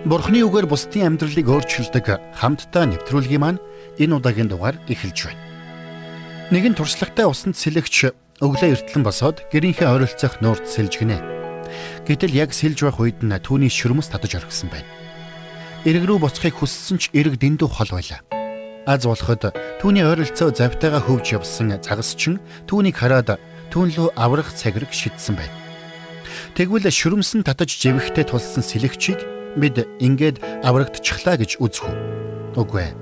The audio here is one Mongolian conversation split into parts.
Бурхны үгээр бусдын амьдралыг өөрчилдөг хамтдаа нэвтрүүлгийн маань энэ удаагийн дугаар эхэлж байна. Нэгэн туршлагатай усанд сэлэгч өглөө эртлэн босоод гэрийнхээ ойролцоох нуурд сэлж гинэ. Гэтэл яг сэлж байх үед нь түүний шүрмэс татаж орхисон байна. Эрэг рүү буцахыг хүссэн ч эрэг дэндүү хол байлаа. Аз болоход түүний ойролцоо завтайгаа хөвж явсан загасчин түүнийг хараад түүн лөө аврах цагираг шидсэн байна. Тэгвэл шүрмсэн татаж живэхтэй тулсан сэлэгчийг Бид ингээд аврагдчихлаа гэж үзэх үү? Үгүй ээ.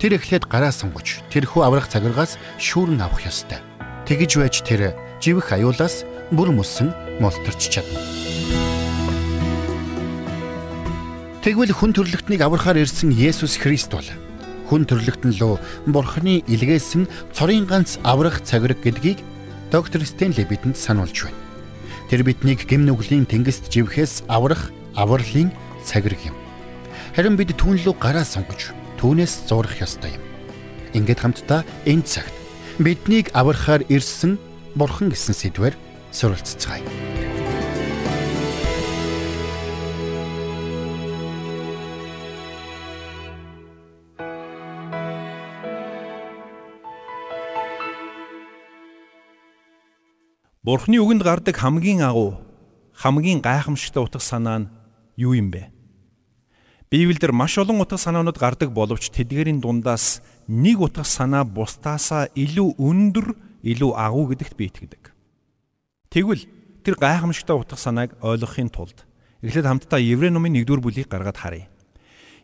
Тэр эхлээд гараа сунгаж тэрхүү аврах цагиргаас шүүрэн авах ёстой. Тэгэж байж тэр живэх аюулаас бүр мөсөн молторч чадна. Тэгвэл хүн төрлөختнийг аврахаар ирсэн Есүс Христ бол хүн төрлөختн лөө бурхны илгээсэн цорын ганц аврах цагираг гэдгийг доктор Стенли бидэнд сануулж байна. Тэр биднийг гимнүглийн тэнгист живхээс аврах авралын цагираг юм. Харин бид түүн лөө гараа сонгож түүнээс зурах ёстой юм. Ингээд хамтдаа энэ цагт биднийг аврахаар ирсэн бурхан гэсэн сэдвээр суралццгаая. Бурхны үгэнд гардаг хамгийн агуу хамгийн гайхамшигтай утга санаа нь юу юм бэ? Библиэлд маш олон утга санаанууд гардаг боловч тэдгээрийн дундаас нэг утга санаа бусдаасаа илүү өндөр, илүү агуу гэдэгт би итгэдэг. Тэгвэл тэр гайхамшигтай утга санааг ойлгохын тулд эхлээд хамтдаа Еврей номын 1-р бүлийг гаргаад харъя.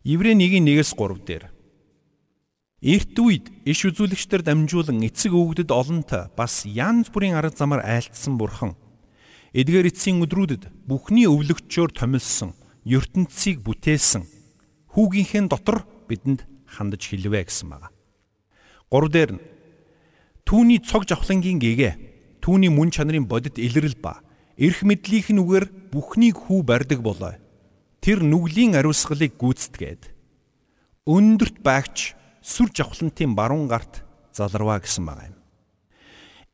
Еврей 1-ийн 1-ээс 3 дээр Эрт үед иш үзүүлэгчдэр дамжуулан эцэг өвгдөд олонтой бас янз бүрийн арга замаар айлтсан бурхан эдгээр эцсийн өдрүүдэд бүхний өвлөгчөөр томилсон ертөнцийг бүтээсэн хүүгийнхээ дотор бидэнд хандаж хэлвэ гэсэн байна. 3 дээр нь түүний цог жавхлангийн гэгээ түүний мөн чанарын бодит илрэл ба эрх мэдлийнх нь үгээр бүхнийг хүү барьдаг болоо. Тэр нүглийн ариусгалыг гүйцэтгээд өндөрт байгч сүр жавхлантын баруун гарт заларваа гэсэн байгаа юм.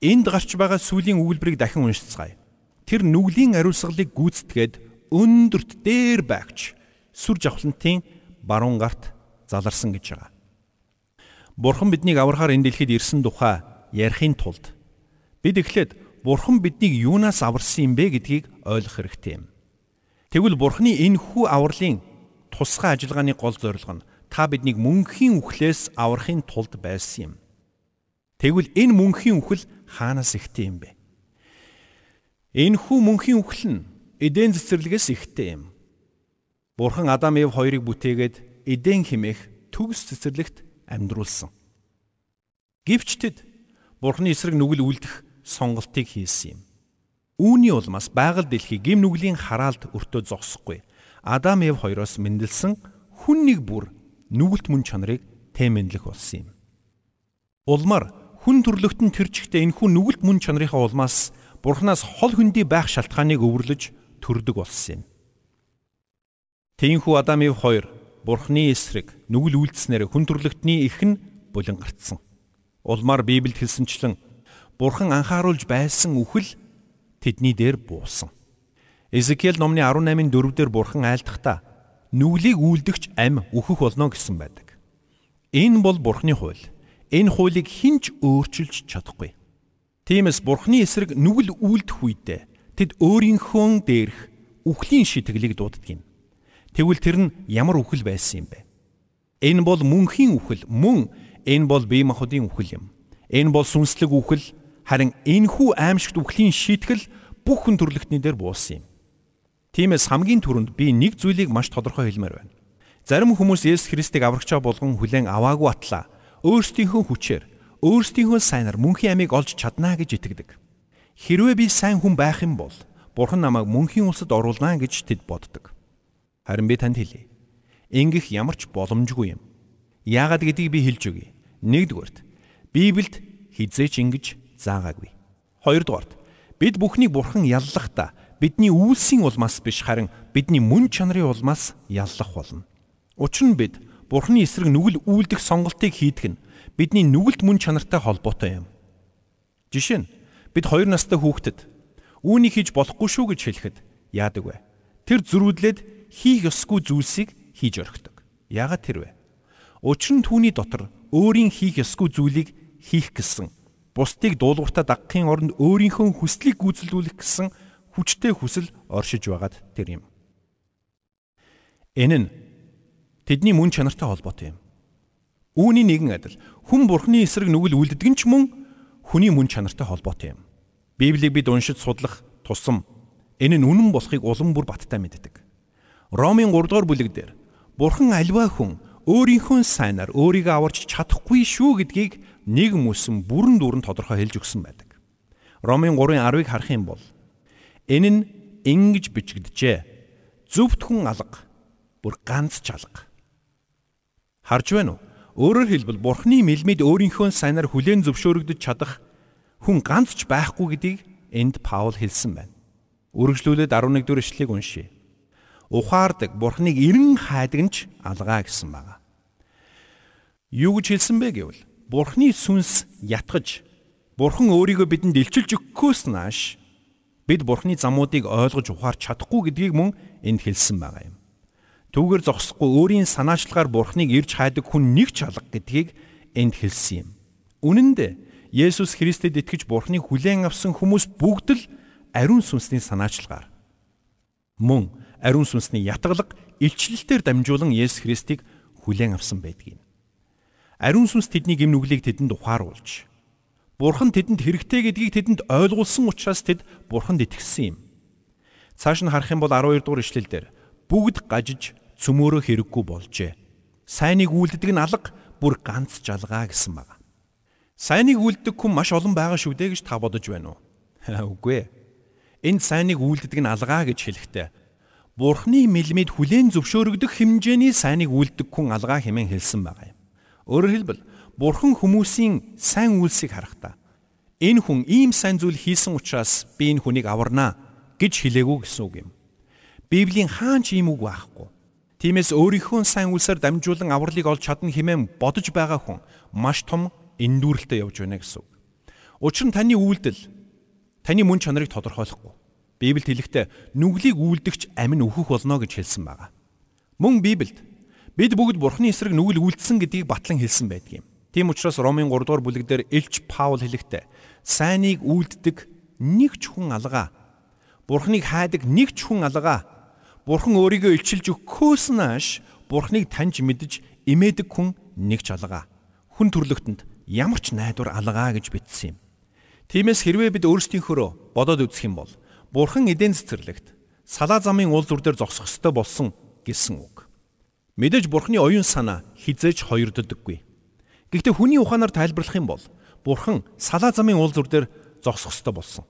Энд гарч байгаа сүлийн өгүүлбэрийг дахин уншицгаая. Тэр нүглийн ариусгалыг гүйцэтгээд өндөрт дээр байгч сүр жавхлантын баруун гарт заларсан гэж байгаа. Бурхан биднийг аврахаар энэ дэлхийд ирсэн тухай ярихын тулд бид эхлээд Бурхан биднийг юунаас аварсан юм бэ гэдгийг ойлгох хэрэгтэй юм. Тэгвэл Бурханы энэ хүү авралын тусгай ажиллагааны гол зорилго нь та биднийг мөнхийн үхлээс аврахын тулд байсан юм. Тэгвэл энэ мөнхийн үхэл хаанаас ихтэй юм бэ? Энэ хүү мөнхийн үхэл нь Эден цэцэрлэгээс ихтэй юм. Бурхан Адам Ев хоёрыг бүтээгээд Эден химэх төгс цэцэрлэгт амьдруулсан. Гэвч тэд Бурханы эсрэг нүгэл үлдэх сонголтыг хийсэн юм. Үүний улмаас байгаль дэлхий гим нүглийн хараалд өртөө зогсохгүй. Адам Ев хоёроос мэндэлсэн хүн нэг бүр нүгэлт мөн чанарыг тэмэнлэх болсон юм. Улмаар хүн төрлөختн төрчихтэй энэхүү нүгэлт мөн чанарынхаа улмаас Бурханаас хол хөндөй байх шалтгааныг өвөрлөж төрдөг болсон юм. Тийхүү Адам Ив хоёр Бурхны эсрэг нүгэл үйлдэснээр хүн төрлөختний их нь булан гарцсан. Улмаар Библиэд хэлсэнчлэн Бурхан анхааруулж байсан үхэл тэдний дээр буусан. Эзекиэл номны 18-ын 4-дээр Бурхан айлдахдаа нүглийг үйлдэгч ам үхэх болно гэсэн байдаг. Энэ бол Бурхны хууль. Энэ хуулийг хинч өөрчилж чадахгүй. Тиймээс Бурхны эсрэг нүгэл үйлдэх үедээ Тэд өөрийнхөө дээрх үхлийн шитгэлийг дууддаг юм. Тэгвэл тэр нь ямар үхэл байсан юм бэ? Энэ бол мөнхийн үхэл, мөн энэ бол бие махбодын үхэл юм. Энэ бол сүнслэг үхэл, харин энэхүү аимшигт үхлийн шийтгэл бүх хүн төрлөختний дээр буусан юм. Тиймээс хамгийн түрүүнд би нэг зүйлийг маш тодорхой хэлмээр байна. Зарим хүмүүс Есүс Христийг аврагчаа болгон хүлээн аваагүй атлаа өөрсдийнхөө хүчээр, өөрсдийнхөө сайнаар мөнхийн амийг олж чаднаа гэж итгэдэг. Хэрвээ би сайн хүн байх юм бол Бурхан намайг мөнхийн улсад оруулна гэж тэд боддог. Харин би танд хэлье. Ингэх ямар ч боломжгүй юм. Яагаад гэдгийг би хэлж өгье. Нэгдүгээрт Библиэд хизээч ингэж заагаагүй. Хоёрдугаарт бид бүхнийг Бурхан яллахдаа бидний үйлсийн улмаас биш харин бидний мөн чанарын улмаас яллах болно. Учир нь бид Бурханы эсрэг нүгэл үйлдэх сонголтыг хийдэг нь бидний нүгэлт мөн чанартай холбоотой юм. Жишээ нь бид хоёр настай хүүхдэд үүнийг хийж болохгүй шүү гэж хэлэхэд яадаг вэ? Тэр зөрүүдлээд хийх ёсгүй зүйлсийг хийж орхидог. Яагаад тэрвэ? Учир нь түүний дотор өөрийн хийх ёсгүй зүйлийг хийх гэсэн бусдыг дуулууртаа дагахын оронд өөрийнхөө хүслийг гүйцэлдүүлэх гэсэн хүчтэй хүсэл оршиж байгаад тэр юм. Энэ нь тэдний мөн чанартай холбоотой юм. Үүний нэгэн адил хүн бурхны эсрэг нүгэл үлддэг нь ч мөн хүний мөн чанартай холбоотой юм. Библийг бид уншиж судлах тусам энэ нь үнэн болохыг улам бүр баттай мэддэг. Ромын 3 дугаар бүлэг дээр Бурхан альва хүн өөрийнхөө сайнаар өөрийгөө аварч чадахгүй шүү гэдгийг нэг мөсөн бүрэн дүүрэн тодорхой хэлж өгсөн байдаг. Ромын 3:10-ыг харах юм бол энэ нь ингэж бичигдэжээ. Зөвхт хүн алга, бүр ганц ч алга. Харж байна уу? Өөрөөр хэлбэл Бурхны мэлмид өөрийнхөө сайнаар хүлээн зөвшөөрөгдөж чадах хүн ганц ч байхгүй гэдгийг энд Паул хэлсэн байна. Үргэлжлүүлээд 11 дугаар ишлэгийг уншийе ухаардаг бурхныг эрен хайдаг нь ч алгаа гэсэн байна. Юу гэж хэлсэн бэ гэвэл бурхны сүнс ятгаж бурхан өөрийгөө бидэнд илчилж өгөхөөс нааш бид бурхны замуудыг ойлгож ухаарч чадахгүй гэдгийг мөн энд хэлсэн байгаа юм. Түүгээр зогсохгүй өөрийн санаачлагаар бурхныг ирж хайдаг хүн нэг ч алга гэдгийг энд хэлсэн юм. Үнэн дээр Есүс Христэд итгэж бурхныг хүлээн авсан хүмүүс бүгд л ариун сүнсний санаачлагаар мөн ариун сүнсний ятгалаг илчлэлтээр дамжуулан Есүс Христийг хүлээн авсан байдгийг. Ариун сүнс тэдний гим нүглийг тэдэнд ухааруулж Бурхан тэдэнд хэрэгтэй гэдгийг тэдэнд ойлгуулсан учраас тэд Бурханд итгэсэн юм. Цааш нь харах юм бол 12 дугаар ишлэлдэр бүгд гажиж цөмөөрөө хэрэггүй болжээ. Сайныг үлддэг нь алга бүр ганц жалгаа гэсэн байна. Сайныг үлддэг хүн маш олон байгаа шүү дээ гэж та бодож байна уу? Үгүй ээ. Энд сайныг үлддэг нь алгаа гэж хэлэхдээ Бурхны мэлмид хүлээн зөвшөөрөгдөх хэмжээний сайныг үлддэг хүн алгаа хэмээн хэлсэн байгаа юм. Өөрөөр хэлбэл Бурхан хүмүүсийн сайн үйлсийг харахтаа энэ хүн ийм сайн зүйл хийсэн учраас би энэ хүнийг аварнаа гэж хэлээгүй гэсэн үг юм. Библийн хаан ч ийм үг байхгүй. Тиймээс өөрийнхөө сайн үйлсээр дамжуулан авралыг олж чадна хэмээн бодож байгаа хүн маш том эндүүрэлтэд явж байна гэсэн үг. Учир нь таны үйлдэл таны мөн чанарыг тодорхойлохгүй. Библиэд хэлэхдээ нүглийг үйлдэгч амин өөхөх болно гэж хэлсэн байгаа. Мөн Библиэд бид бүгд Бурхны эсрэг нүгэл үйлдсэн гэдгийг батлан хэлсэн байдаг юм. Тийм учраас Ромын 3 дугаар бүлэг дээр Илч Паул хэлэхдээ сайныг үйлддэг нэг ч хүн алгаа. Бурхныг хайдаг нэг ч хүн алгаа. Бурхан өөрийгөө илчилж өгөхөөс нааш Бурхныг таньж мэдж имээдэг хүн нэг ч алгаа. Хүн төрлөختөнд ямар ч найдвар алгаа гэж бичсэн юм. Тиймээс хэрвээ бид өөрсдийнхөө бодоод үзэх юм бол Бурхан эдийн цэцэрлэгт салаа замын уул зүр дээр зогсох ёстой болсон гэсэн үг. Мэдээж Бурханы оюун санаа хизээж хоёрддоггүй. Гэхдээ хүний ухаанаар тайлбарлах юм бол Бурхан салаа замын уул зүр дээр зогсох ёстой болсон.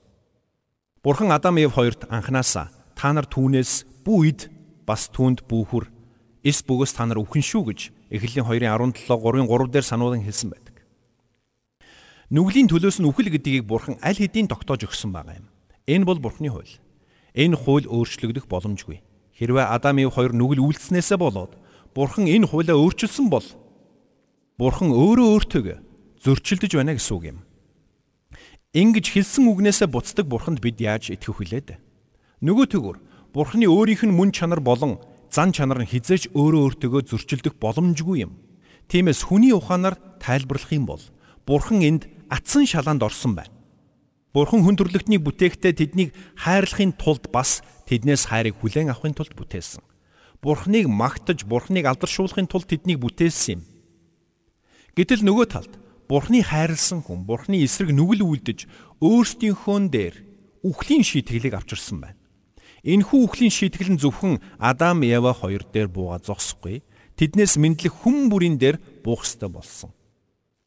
Бурхан Адам Ев хоёрт анханасаа та нар түүнээс бүү ид бас түүнд бүүхүр эс бөгөөс та нар үхэн шүү гэж Эхлэлийн 2:17 3-ын 3 дээр сануулan хэлсэн байдаг. Нүглийн төлөөс нь үхэл гэдгийг Бурхан аль хэдийн тогтоож өгсөн байгаа юм. Энэ бол Бурхны хууль. Энэ хууль өөрчлөгдөх боломжгүй. Хэрвээ Адам Ив хоёр нүгэл үйлснээсээ болоод Бурхан энэ хуулиа өөрчилсөн бол Бурхан өөрөө өөртөө зөрчилдөж байна гэсэн үг юм. Ингиж хэлсэн үгнээсээ буцдаг Бурханд бид яаж итгэх вүлээд? Нөгөө төгөр Бурханы өөрийнх нь мөн чанар болон зан чанар нь хизээч өөрөө өөртөө зөрчилдөх боломжгүй юм. Тиймээс хүний ухаанаар тайлбарлах юм бол Бурхан энд атсан шалаанд орсон байна. Бурхан хүн төрлөختнийг бүтээхдээ тэднийг хайрлахын тулд бас тэднээс хайрыг хүлээн авахын тулд бүтээсэн. Бурханыг магтаж, Бурханыг алдаршуулахын тулд тэднийг бүтээсэн юм. Гэтэл нөгөө талд Бурханы хайрлсан хүн Бурханы эсрэг нүгэл үлдэж өөрсдийнхөө дээр үхлийн шийтгэлийг авчирсан байна. Энэхүү үхлийн шийтгэл нь зөвхөн Адам, Ева хоёр дээр бууга зогсохгүй. Тэднээс мэдлэх хүн бүрийн дээр буух ёстой болсон.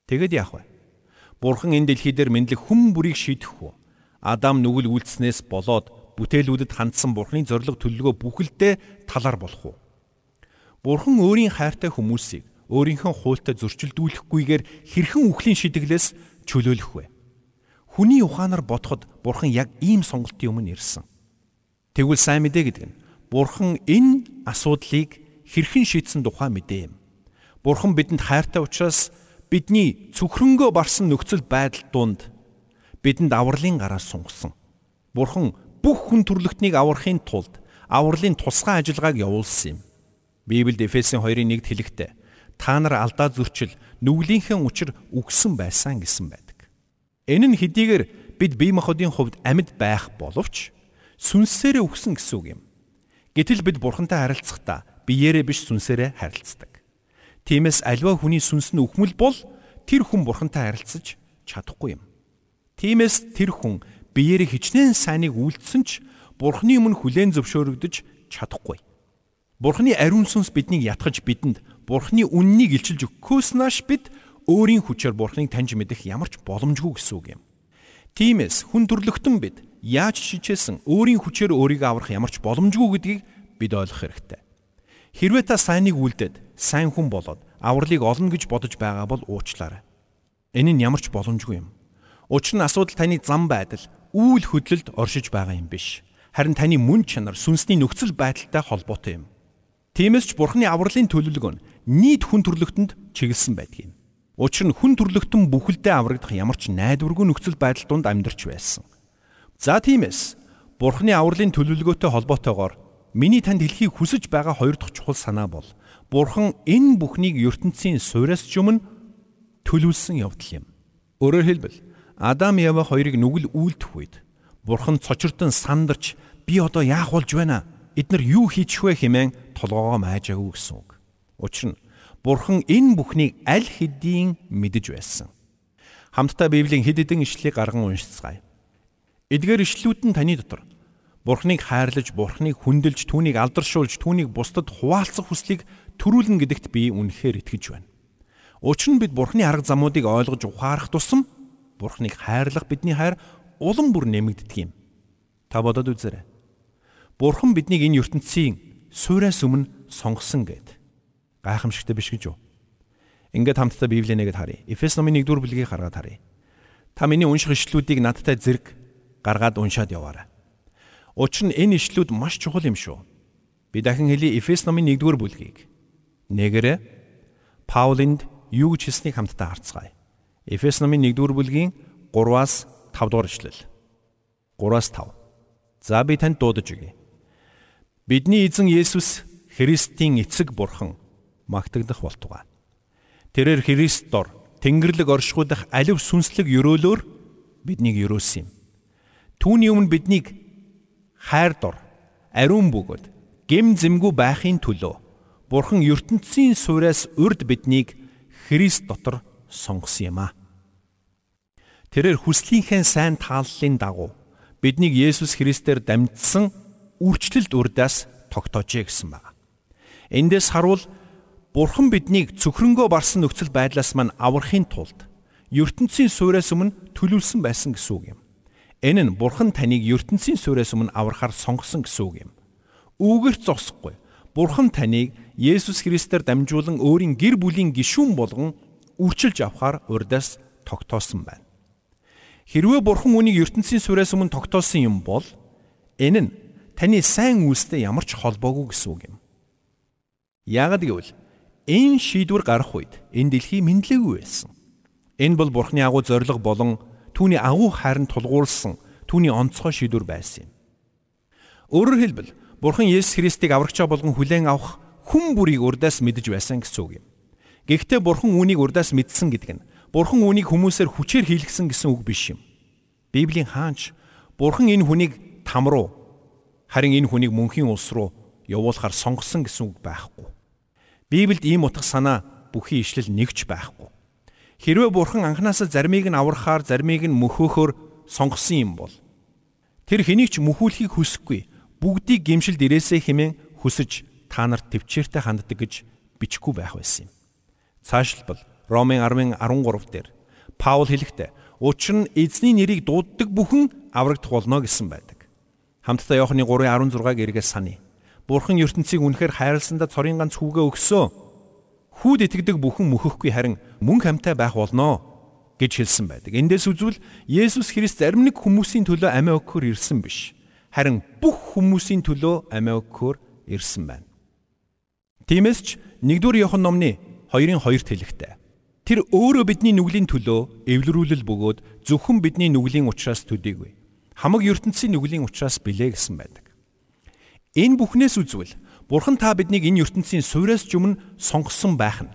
Тэгэд яах вэ? Бурхан энэ дэлхий дээр мэдлэг хүм бүрийг шийдэх үү? Адам нүгэл үйлснээс болоод бүтээлүүдэд хандсан Бурханы зориг төлөвлөгөө бүхэлдээ талар болох уу? Бурхан өөрийн хайртай хүмүүсийг өөрийнхөө хуультай зөрчилдүүлэхгүйгээр хэрхэн үхлийн шидэглээс чөлөөлөх вэ? Хүний ухаанаар бодоход Бурхан яг ийм сонголтын өмнө ирсэн. Тэгвэл сайн мэдээ гэдэг нь Бурхан энэ асуудлыг хэрхэн шийдсэн тухай мэдээ юм. Бурхан бидэнд хайртай учраас бидний цөхрөнгөө барсан нөхцөл байдал донд бидэнд авралын гараар сунгасан. Бурхан бүх хүн төрлөختнийг аврахын тулд авралын тусгай ажиллагааг явуулсан юм. Библиэд Эфесийн 2-ын 1-д хэлэхдээ та нар алдаа зөрчил нүглийнхээ учир үгсэн байсан гэсэн байдаг. Энэ нь хэдийгээр бид бие махбодын хувьд амьд байх боловч сүнсээрээ үгсэн гэсэн үг юм. Гэтэл бид бурхантай харилцахдаа биеэрээ биш сүнсээрээ харилцдаг. Тиймээс альва хүний сүнс нь үхмэл бол тэр хүн бурхантай харилцаж чадахгүй юм. Тиймээс тэр хүн биеэрээ хичнээн сайныг үйлдсэн ч бурхны өмнө хүлээн зөвшөөрөгдөж чадахгүй. Бурхны ариун сүнс биднийг ятгах бидэнд бурхны үннийг илчилж өгөхөөс нааш бид өөрийн хүчээр бурхныг таньж мэдэх ямар ч боломжгүй гэсэн үг юм. Тиймээс хүн төрлөختөн бид яаж шижээсэн өөрийн хүчээр өөрийгөө аврах ямар ч боломжгүй гэдгийг бид ойлгох хэрэгтэй. Хэрвээ та сайныг үлдээд сайн хүн болоод авралыг олно гэж бодож байгаа бол уучлаарай. Энэ нь ямар ч боломжгүй юм. Учир нь асуудал таны зам байдал, үйл хөдлөлд оршиж байгаа юм биш. Харин таны мөн чанар, сүнсний нөхцөл байдалтай холбоотой юм. Тиймээс ч Бурхны авралын төлөвлөгөө нь нийт хүн төрлөختөнд чиглэсэн байдаг юм. Учир нь хүн төрлөختөн бүхэлдээ аврагдах ямар ч найдваргүй нөхцөл байдал донд амьдарч байсан. За тиймээс Бурхны авралын төлөвлөгөөтэй холботойгоор миний танд хэлхийг хүсэж байгаа хоёр дахь чухал санаа бол Бурхан энэ бүхнийг ертөнцийн суйраас ч өмнө төлөвлөсөн явдал юм. Өөрөөр хэлбэл Адам Ява хоёрыг нүгэл үйлдэх үед Бурхан цочирдон сандарч би одоо яах болж байна? Эднэр юу хийчих вэ хэмээн толгоогоо маажаагүй гэсэн үг. Учир нь Бурхан энэ бүхнийг аль хэдийн мэдэж байсан. Хамтдаа Библийн хэд хэдэн ишлэлийг гарган уншицгаая. Эдгээр ишлүүд нь таны дотор Бурхныг хайрлаж, Бурхныг хүндэлж, түүнийг алдаршуулж, түүнийг бусдад хуваалцах хүслийг төрүүлнэ гэдэгт би үнэхээр итгэж байна. Учир нь бид Бурхны арга замуудыг ойлгож ухаарах тусам Бурхныг хайрлах бидний хайр улам бүр нэмэгддэг юм. Та бодоод үзээрэй. Бурхан биднийг энэ ертөнцийн суйраас өмнө сонгосон гэд. Гайхамшигтай биш гэж юу? Ингээд хамтдаа Библийг нэгэд харъя. Эфес номын 1-р бүлгийг хараад харъя. Та миний унших ишлүүдийг надтай зэрэг гаргаад уншаад яваарай. Учир нь энэ ишлүүд маш чухал юм шүү. Би дахин хэлье Эфес номын 1-р бүлгийг. Нэгээрээ Паулинд юу гэж хэлснийг хамтдаа харцгаая. Эфес номын 1-р бүлгийн 3-аас 5 дугаар ишлэл. 3-аас 5. За би танд дуудаж өгье. Бидний эзэн Есүс Христийн эцэг бурхан магтагдах болтугай. Тэрээр Христ дор Тэнгэрлэг оршихуйдах алив сүнслэг өрөөлөөр биднийг өрөөсөн юм. Түүний өмнө биднийг хайр дор ариун бөгөөд гим зэмгүй байхын төлөө Бурхан ертөнцийн суйраас урд биднийг Христ дотор сонгосон юм а. Тэрээр хүслийнхээ сайн тааллын дагуу биднийг Есүс Христээр дамжсан үрчлэлд урдаас тогтоожээ гэсэн байна. Эндээс харуул Бурхан биднийг цөхрөнгөө барсан нөхцөл байдлаас мань аврахын тулд ертөнцийн суйраас өмнө төлөвлөсөн байсан гэсэн үг юм. Энэ нь Бурхан таныг ертөнцийн суйраас өмнө аврахаар сонгосон гэсэн үг юм. Үүгээрт зогсохгүй. Бурхан таныг Есүс Христээр дамжуулан өөрийн гэр бүлийн гишүүн болгон үрчилж авахаар урдаас тогтоосон байна. Хэрвээ Бурхан үнийг ертөнцийн суйраас өмнө тогтоосон юм бол энэ нь таны сайн үйлстэй ямар ч холбоогүй гэсэн үг юм. Яагад гэвэл энэ шийдвэр гарах үед энэ дэлхий мэдлээгүй байсан. Энэ бол Бурханы агуу зориг болон түүний агуу хайранд тулгуурласан түүний онцгой шийдвэр байсан юм. Өөрөөр хэлбэл Бурхан Есүс Христийг аврагчаа болгон хүлээн авах хүн бүрийг урдаас мэдэж байсан гэсэн үг юм. Гэхдээ Бурхан үүнийг урдаас мэдсэн гэдэг нь Бурхан үүнийг хүмүүсээр хүчээр хийлгсэн гэсэн үг биш юм. Библийн хаанч Бурхан энэ хүнийг там руу харин энэ хүнийг мөнхийн улс руу явуулахаар сонгосон гэсэн үг байхгүй. Библиэд ийм утга санаа бүхий ишлэл нэгч байхгүй. Хэрвээ бурхан анханасаа зармийг нь аврахаар зармийг нь мөхөөхөөр сонгосон юм бол тэр хэнийг ч мөхүүлэхийг хүсэхгүй бүгдийг гимшилд ирээсэй хэмээн хүсэж та нарт төвчээртэй ханддаг гэж бичгүй байх байсан юм. Цаашлбал Ромын 10-ын 13 дээр Паул хэлэхдээ учир нь эзний нэрийг дууддаг бүхэн аврагдах болно гэсэн байдаг. Хамтдаа Иохны 3:16-г эргээс саний. Бурхан ертөнцийг үнэхээр хайрласандаа цорын ганц хүүгээ өгсөө хүүд итгэдэг бүхэн мөхөхгүй харин мөн хамтай байх болноо гэж хэлсэн байдаг. Эндээс үзвэл Есүс Христ зарим нэг хүмүүсийн төлөө амиа өгөхөөр ирсэн биш. Харин бүх хүмүүсийн төлөө амиа өгөхөөр ирсэн байна. Тиймээс ч 1-р Иохан номны 2-ын 2-т хэлэхдээ тэр өөрөө бидний нүглийн төлөө эвлэрүүлэл бөгөөд зөвхөн бидний нүглийн учраас төдийгүй. Хамаг ертөнцийн нүглийн учраас билээ гэсэн байдаг. Энэ бүхнээс үзвэл Бурхан та биднийг энэ ертөнцийн суйраас ч өмнө сонгосон байх нь.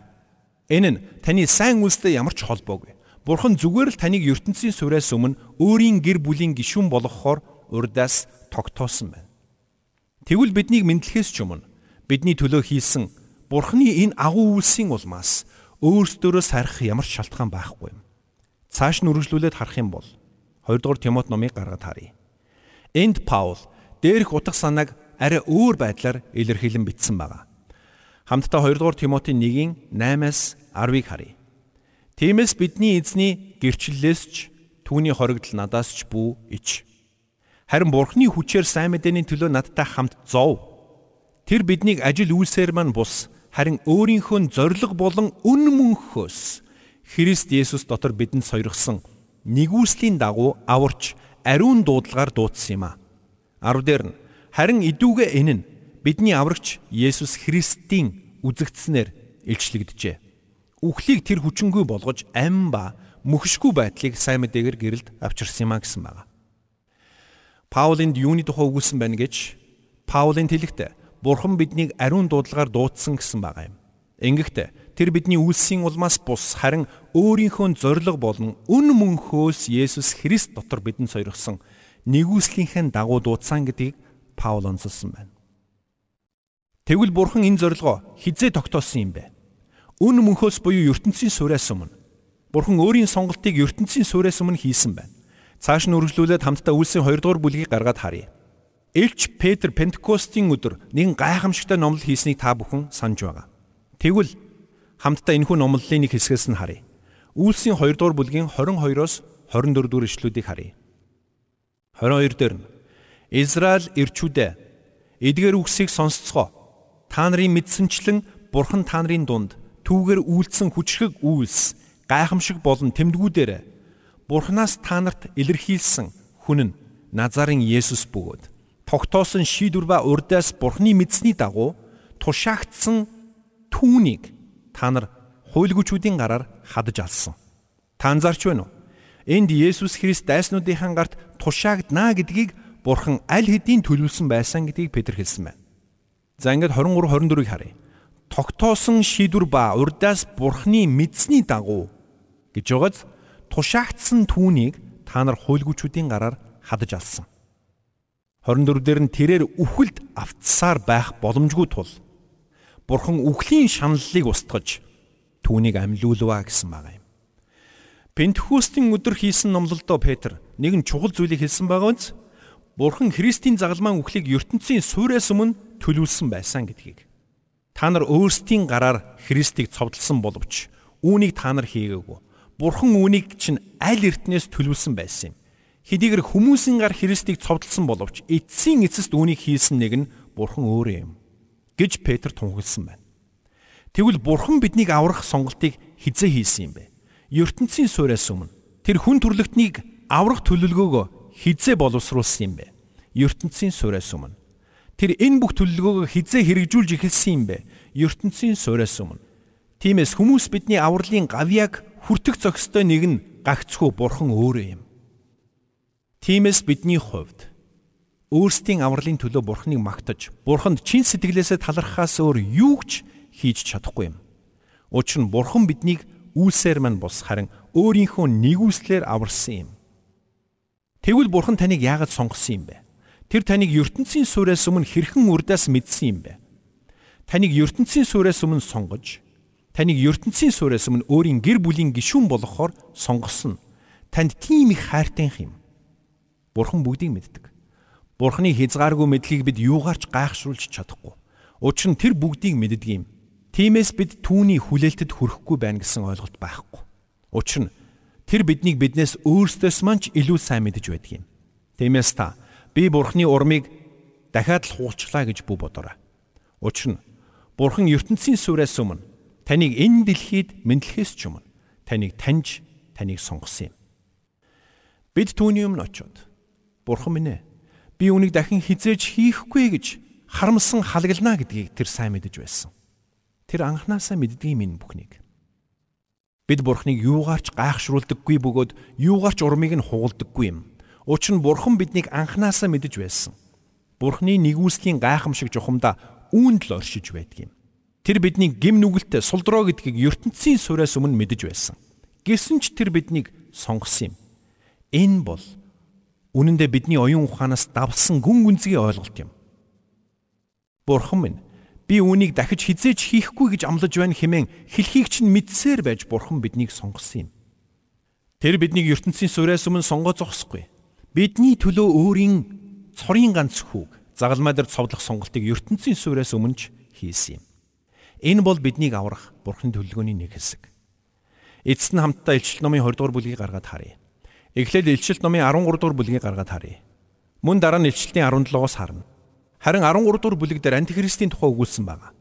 Энэ нь таны сайн үйлстэй ямар ч холбоогүй. Бурхан зүгээр л таныг ертөнцийн суйраас өмнө өөрийн гэр бүлийн гишүүн болгохоор урдаас тогтоосон байна. Тэгвэл биднийг мэдлэхээс ч өмнө бидний төлөө хийсэн Бурханы энэ агуу үйлсийн улмаас өөрсдөө сарих ямар ч шалтгаан байхгүй. Цааш нь үргэлжлүүлээд харах юм бол 2 дугаар Тимот номыг гаргаад харъя. Энд Паул дээрх утга санааг арай өөр байдлаар илэрхийлэн бичсэн байна. Хамтдаа 2 дугаар Тимотийн 1-ийн 8-аас 10-ыг харъя. Тиймээс бидний эзний гэрчлэлээс ч түүний хоригдл надаас ч бүү ич. Харин Бурхны хүчээр сайн мэдээний төлөө надтай хамт зов. Тэр биднийг ажил үйлсээр маань бус харин өөрийнхөө зориг болон үн мөнхөөс Христ Есүс дотор бидэнд сойрхсон нэгүслийн дагуу аварч ариун дуудлагаар дуудсан юм а. 10 дээр нь Харин идүүгээ энэ нь бидний аврагч Есүс Христийн үзэгдснээр илчлэгдэжээ. Үхлийг тэр хүчингүй болгож ам ба мөхшгүй байдлыг сайн мэдээгээр гэрэлд авчирсан юм а гэсэн байна. Паулинд юуны тухай өгүүлсэн байна гэж Паулын тэлэгт Бурхан биднийг ариун дуудлагаар дуудсан гэсэн байгаа юм. Ингэхдээ тэр бидний үлсийн улмаас бус харин өөрийнхөө зориг болон үн мөнхөөс Есүс Христ дотор бидэнд сойрхсон нэгүслийнхээ дагуу дуудсан гэдгийг Паул онцолсон байна. Тэгвэл бурхан энэ зорилгоо хизээ тогтоосон юм бэ? Үн мөнхөөс буюу ертөнцийн суурьас өмнө бурхан өөрийн сонголтыг ертөнцийн суурьас өмнө хийсэн байна. Цааш нь үргэлжлүүлээд хамтдаа үлсийн 2 дугаар бүлгийг гаргаад харъя. Элч Петр Пентекостийн өдөр нэгэн гайхамшигтай номлол хийснийг та бүхэн санаж байгаа. Тэгвэл хамтдаа энэхүү номлолын нэг хэсгээс нь харъя. Үлсийн 2 дугаар бүлгийн 22-оос 24 дугаар ишлүүдийг харъя. 22 дээр нь Израиль ирчүүдээ эдгээр үгсийг сонсцгоо. Та нарын мэдсэнчлэн Бурхан та нарын дунд түүгээр үйлдсэн хүчрэг үйлс гайхамшиг болон тэмдгүүдээр Бурханаас та нарт илэрхийлсэн хүн нь Назарын Есүс бөгөөд тогтоосон шийдвэр ба урдаас Бурханы мэдсний дагуу тушаагдсан түүнийг та нар хуйлгүчүүдийн гараар хадаж алсан. Та анзаарч байна уу? Энд Есүс Христ дайснуудынхаа гарт тушаагдана гэдгийг Бурхан аль хэдийн төлөвлөсөн байсан гэдгийг Петр хэлсэн байна. За ингээд 23 24-ийг харъя. Тогтоосон шийдвэр ба урдаас Бурханы мэдсний дагуу гэж байгааз тушаагдсан түүнийг та нар хуйлгүчүүдийн гараар хадаж алсан. 24 дээр нь тэрээр үхэлд автсаар байх боломжгүй тул Бурхан үхлийн шаналлыг устгаж түүнийг амьлуулваа гэсэн байгаа юм. Пентхустийн өдөр хийсэн номлолдоо Петр нэгэн чухал зүйлийг хэлсэн байгаа биз? Бурхан Христийн загалмаан үхлийг ертөнцийн суурьас өмнө төлөвлөсөн байсан гэдгийг. Та нар өөрсдийн гараар Христийг цовдлсон боловч үүнийг та нар хийгээгүй. Бурхан үүнийг чинь аль эртнээс төлөвлөсөн байсан юм. Хэдийгээр хүмүүсийн гар Христийг цовдлсон боловч эцсийн эцэст үүнийг хийсэн нэг нь Бурхан өөрөө юм гэж Петр тунхагласан байна. Тэгвэл Бурхан биднийг аврах сонголтыг хизээ хийсэн юм бэ? ертөнцийн суурьас өмнө тэр хүн төрлөختнийг аврах төлөвлөгөөгөө хизээ боловсруулсан юм бэ? ертөнцийн суурьас өмнө. Тэр энэ бүх төлөвлөгөөгөө хизээ хэрэгжүүлж эхэлсэн юм бэ? ертөнцийн суурьас өмнө. Тиймээс хүмүүс бидний авралын гавьяг хүртэх зохистой нэг нь гагцхүү бурхан өөрөө юм. Тиймээс бидний хувьд өөрсдийн авралын төлөө бурханыг магтаж, бурханд чин сэтгэлээсээ талархахаас өөр юу ч хийж чадахгүй юм. Учир нь бурхан биднийг үйлсээр мань бус харин өөрийнхөө нэгүслэр аварсан юм. Тэгвэл бурхан таныг яагаад сонгосон юм бэ? Тэр таныг ертөнцийн суурьас өмнө хэрхэн урдаас мэдсэн юм бэ? Таныг ертөнцийн суурьас өмнө сонгож, таныг ертөнцийн суурьас өмнө өөрийн гэр бүлийн гишүүн болгохоор сонгосон. Танд тийм их хайртай юм. Бурхан бүгдийг мэддэг. Бурханы хязгааргүй мэдлийг бид юугаарч гайхшруулж чадахгүй. Учир нь тэр бүгдийг мэддэг юм. Тиймээс бид түүний хүлээлтэд хүрэхгүй байна гэсэн ойлголт байхгүй. Учир нь Тэр биднийг биднээс өөрсдөөс манч илүү сайн мэдэж байдаг юм. Тиймээс та би Бурхны урмыг дахиад л хуучлаа гэж бүү бодорой. Учир нь Бурхан ертөнцийн сүрээс өмнө таныг энэ дэлхийд мэдлэхээс ч өмнө таныг таньж таныг сонгосон юм. Бид түүний өмнө очиод Бурхан минь ээ би үүнийг дахин хизээж хийхгүй гэж харамсан халгалнаа гэдгийг тэр сайн мэдэж байсан. Тэр анханасаа мэддгийм энэ бүхнийг. Бид Бурхныг юугаарч гайхшруулдаггүй бөгөөд юугаарч урмыг нь хугалдаггүй юм. Учир нь Бурхан биднийг анханасаа мэдэж байсан. Бурхны нэгүслийн гайхамшиг жухамдаа үүнд л оршиж байдаг юм. Тэр бидний гим нүгэлтэй сулдроо гэдгийг ертөнцийн сураас өмнө мэдэж байсан. Гэсэн ч тэр биднийг сонгосон юм. Энэ бол үнэн дээр бидний оюун ухаанаас давсан гүн гүнзгий ойлголт юм. Бурхан минь би үүнийг дахиж хизээж хийхгүй гэж амлаж байна хэмээн хэлхийг чинь мэдсээр байж бурхан биднийг сонгосон юм. Тэр биднийг ертөнцийн сураас өмнө сонгоо зогсохгүй. Бидний төлөө өөрийн цорын ганц хүүг загалмай дээр цовдлох сонголтыг ертөнцийн сураас өмнө ч хийсэн юм. Энэ бол биднийг аврах Бурхны төлөвлөгөөний нэг хэсэг. Эцэст нь хамтдаа Илчилт номын 20 дугаар бүлгийг гаргаад харъя. Эхлээд Илчилт номын 13 дугаар бүлгийг гаргаад харъя. Мөн дараа нь Илчилтийн 17-оос харна. Харин 13 дугаар бүлэг дээр антихристийн тухай өгүүлсэн байна.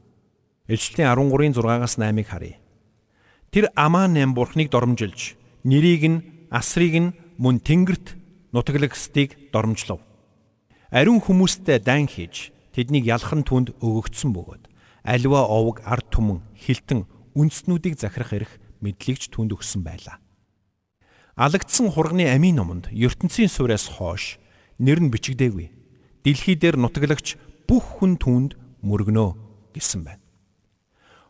Илчилтийн 13-ын 6-аас 8-ыг харъя. Тэр Амаа 8 Бурхныг доромжилж, нэрийг нь, асрыг нь мөн тэнгэрт нутаглагстыг доромжлов. Ариун хүмүүстэй дан хийж тэднийг ялхан түнд өгөгдсөн бөгөөд аливаа овог ард түмэн хилтэн үндснүүдийг захирах эрх мэдлэгч түнд өгсөн байлаа. Алагдсан хурганы амийн номонд ертөнцийн сураас хойш нэр нь бичигдээгүй. Дэлхий дээр нутаглагч бүх хүн түнд мөргөнөө гэсэн байна.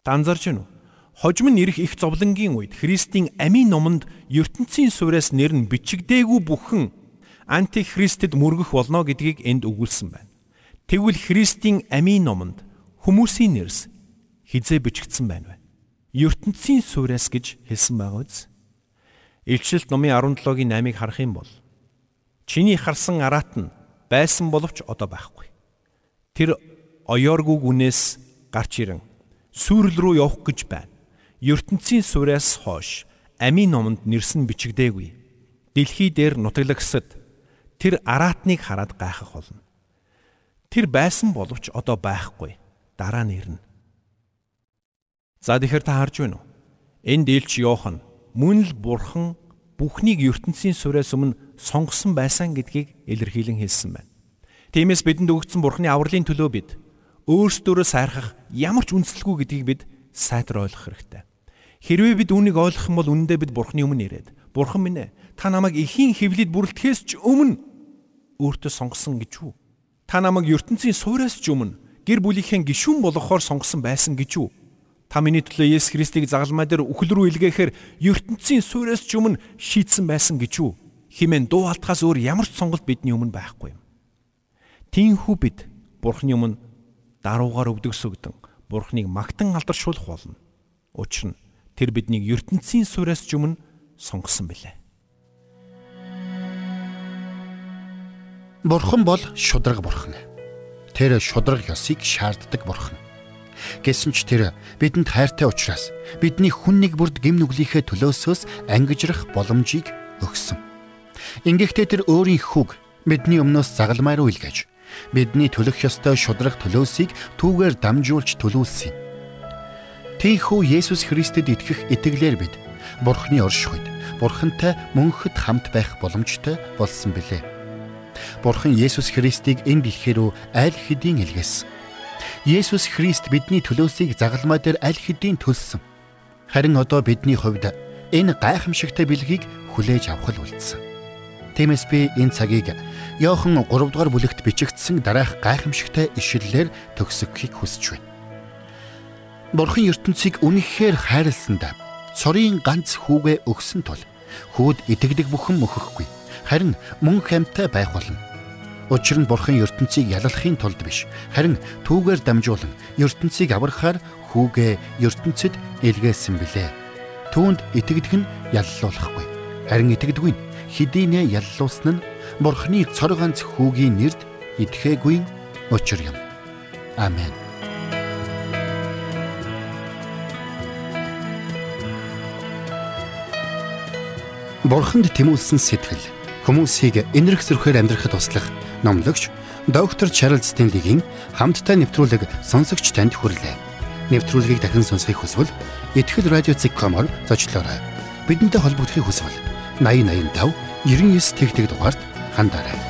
Данзарч нь хожим нь ирэх их зовлонгийн үед Христийн амийн номонд ертөнцийн сураас нэр нь бичигдээгүй бүхэн антихристэд мөргөх болно гэдгийг энд өгүүлсэн байна. Тэгвэл Христийн амийн номонд хүмүүсийн нэрс хизээ бичигдсэн байна вэ? ертөнцийн суурьас гэж хэлсэн байгаа үз. Илчилт номын 17-гийн 8-ыг харах юм бол чиний харсан араат нь байсан боловч одоо байхгүй. Тэр оёоргүй гүнээс гарч ирэн сүрэл рүү явах гэж байна. ертөнцийн суурьас хойш амийн номонд нэрсэн бичигдээгүй. Дэлхий дээр нутаглагсад тэр араатныг хараад гайхах болно. Тэр байсан боловч одоо байхгүй дараа нь ирнэ. За тэгэхээр та харж байна уу? Энд Илч Йохан мөн л бурхан бүхнийг ертөнцийн сураас өмнө сонгосон байсан гэдгийг илэрхийлэн хэлсэн байна. Тиймээс бидэнд өгөгдсөн бурханы авралын төлөө бид өөрсдөө сайрхах ямар ч үндслэгүй гэдгийг бид сайтар ойлгох хэрэгтэй. Хэрвээ бид үүнийг ойлгох юм бол үнэндээ бид бурханы өмнө ирээд бурхан минь ээ та намайг эхийн хөвлөд бүрэлдэхээс ч өмнө өөртөө сонгосон гэж үү? Та намайг ертөнцийн суураас ч өмнө гэр бүлийнхээ гишүүн болгохоор сонгосон байсан гэж үү? Та миний төлөө Есүс Христийг загалмай дээр үхэл рүү илгээхээр ертөнцийн суурьас ч өмнө шийдсэн байсан гэж үү? Химэн дуу алтхаас өөр ямар ч сонголт бидний өмнө байхгүй юм. Тинхүү бид Бурхны өмнө даруугаар өвдөгсөгдөн Бурхныг магтан алдаршуулах болно. Учир нь тэр биднийг ертөнцийн суурьас ч өмнө сонгосон билээ. Бурхан бол шудраг бурхан. Тэр шудраг ёсыг шаарддаг бурхан. Гэсэн ч тэр бидэнд хайртай учраас бидний хүн нэг бүрд гим нүглийнхээ төлөөсөөс ангижрах боломжийг өгсөн. Ингэхдээ тэр өөрийн хүүг бидний өмнөөс загалмай руу илгээж бидний төлөх ёстой шудраг төлөөсийг түүгээр дамжуулж төлүүлсэн. Тийхүү Есүс Христэд итгэх итгэлээр бид Бурхны оршихуйд Бурхантай мөнхөд хамт байх боломжтой болсон билээ. Бурхан Есүс Христийг энэ дэлхий рүү аль хэдийн илгээсэн. Есүс Христ бидний төлөөсийг загалмай дээр аль хэдийн төлсөн. Харин одоо бидний хувьд энэ гайхамшигтай бэлгийг хүлээж авах л үлдсэн. Тиймээс би энэ цагийг Иохан 3 дугаар бүлэгт бичигдсэн дараах гайхамшигтай ишлэлээр төгсгөхийг хүсэж байна. Бурхан ертөнцийг үнэхээр хайрласандаа цорын ганц хүүгээ өгсөн тул хүүд итгэдэг бүхэн мөхөхгүй харин мөн хамтай байх болно. Учир нь бурхан ертөнцийг яллахын тулд биш харин түүгээр дамжуулан ертөнцийг аврахаар хүүгээ ертөнцид илгээсэн билээ. Түүнд итгэдэг нь яллуулахгүй. Харин итгэдэггүй нь хэдийнэ яллуулсан нь бурханы цор ганц хүүгийн нэрд итгэхгүй учир юм. Амен. Бурханд тэмүүлсэн сэтгэл хүмүүсийг энэрх зөрхөөр амьдрахад туслах номлогч доктор Чарлз Стенлигийн хамттай нэвтрүүлэг сонсогч танд хүрлээ. Нэвтрүүлгийг дахин сонсохыг хүсвэл ихтгэл радиоцик.com-оор зочлоорой. Бидэнтэй холбогдохыг хүсвэл 8085 99 тэгтэг дугаард хандаарай.